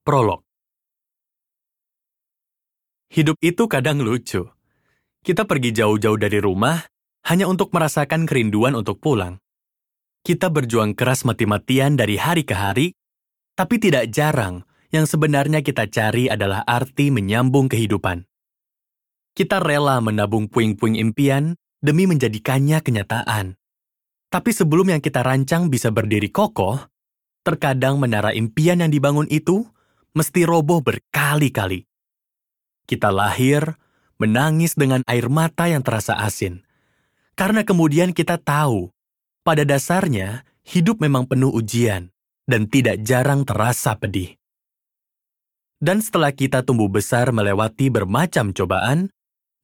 Prolog Hidup itu kadang lucu. Kita pergi jauh-jauh dari rumah hanya untuk merasakan kerinduan untuk pulang. Kita berjuang keras mati-matian dari hari ke hari, tapi tidak jarang yang sebenarnya kita cari adalah arti menyambung kehidupan. Kita rela menabung puing-puing impian demi menjadikannya kenyataan. Tapi sebelum yang kita rancang bisa berdiri kokoh, terkadang menara impian yang dibangun itu mesti roboh berkali-kali. Kita lahir, menangis dengan air mata yang terasa asin. Karena kemudian kita tahu, pada dasarnya hidup memang penuh ujian dan tidak jarang terasa pedih. Dan setelah kita tumbuh besar melewati bermacam cobaan,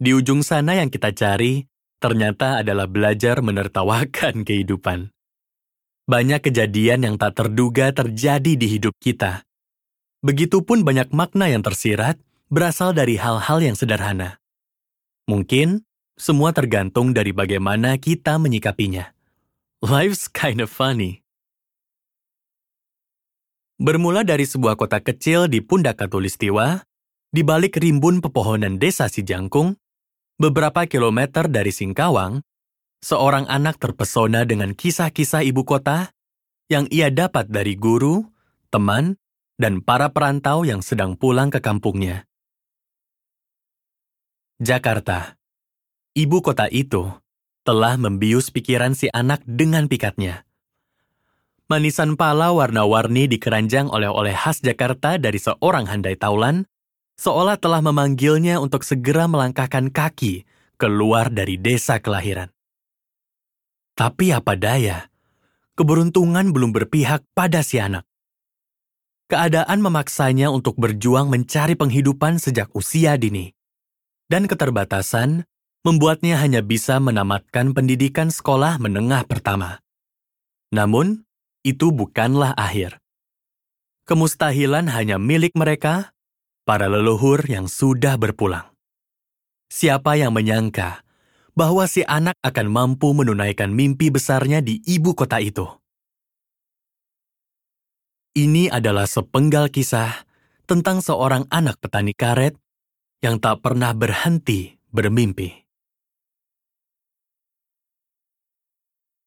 di ujung sana yang kita cari ternyata adalah belajar menertawakan kehidupan. Banyak kejadian yang tak terduga terjadi di hidup kita, Begitupun banyak makna yang tersirat berasal dari hal-hal yang sederhana. Mungkin semua tergantung dari bagaimana kita menyikapinya. Life's kind of funny. Bermula dari sebuah kota kecil di pundak Katulistiwa, di balik rimbun pepohonan desa Sijangkung, beberapa kilometer dari Singkawang, seorang anak terpesona dengan kisah-kisah ibu kota yang ia dapat dari guru, teman, dan para perantau yang sedang pulang ke kampungnya. Jakarta, ibu kota itu, telah membius pikiran si anak dengan pikatnya. Manisan pala warna-warni dikeranjang oleh-oleh khas Jakarta dari seorang handai taulan, seolah telah memanggilnya untuk segera melangkahkan kaki keluar dari desa kelahiran. Tapi apa daya, keberuntungan belum berpihak pada si anak. Keadaan memaksanya untuk berjuang mencari penghidupan sejak usia dini. Dan keterbatasan membuatnya hanya bisa menamatkan pendidikan sekolah menengah pertama. Namun, itu bukanlah akhir. Kemustahilan hanya milik mereka, para leluhur yang sudah berpulang. Siapa yang menyangka bahwa si anak akan mampu menunaikan mimpi besarnya di ibu kota itu? Ini adalah sepenggal kisah tentang seorang anak petani karet yang tak pernah berhenti bermimpi.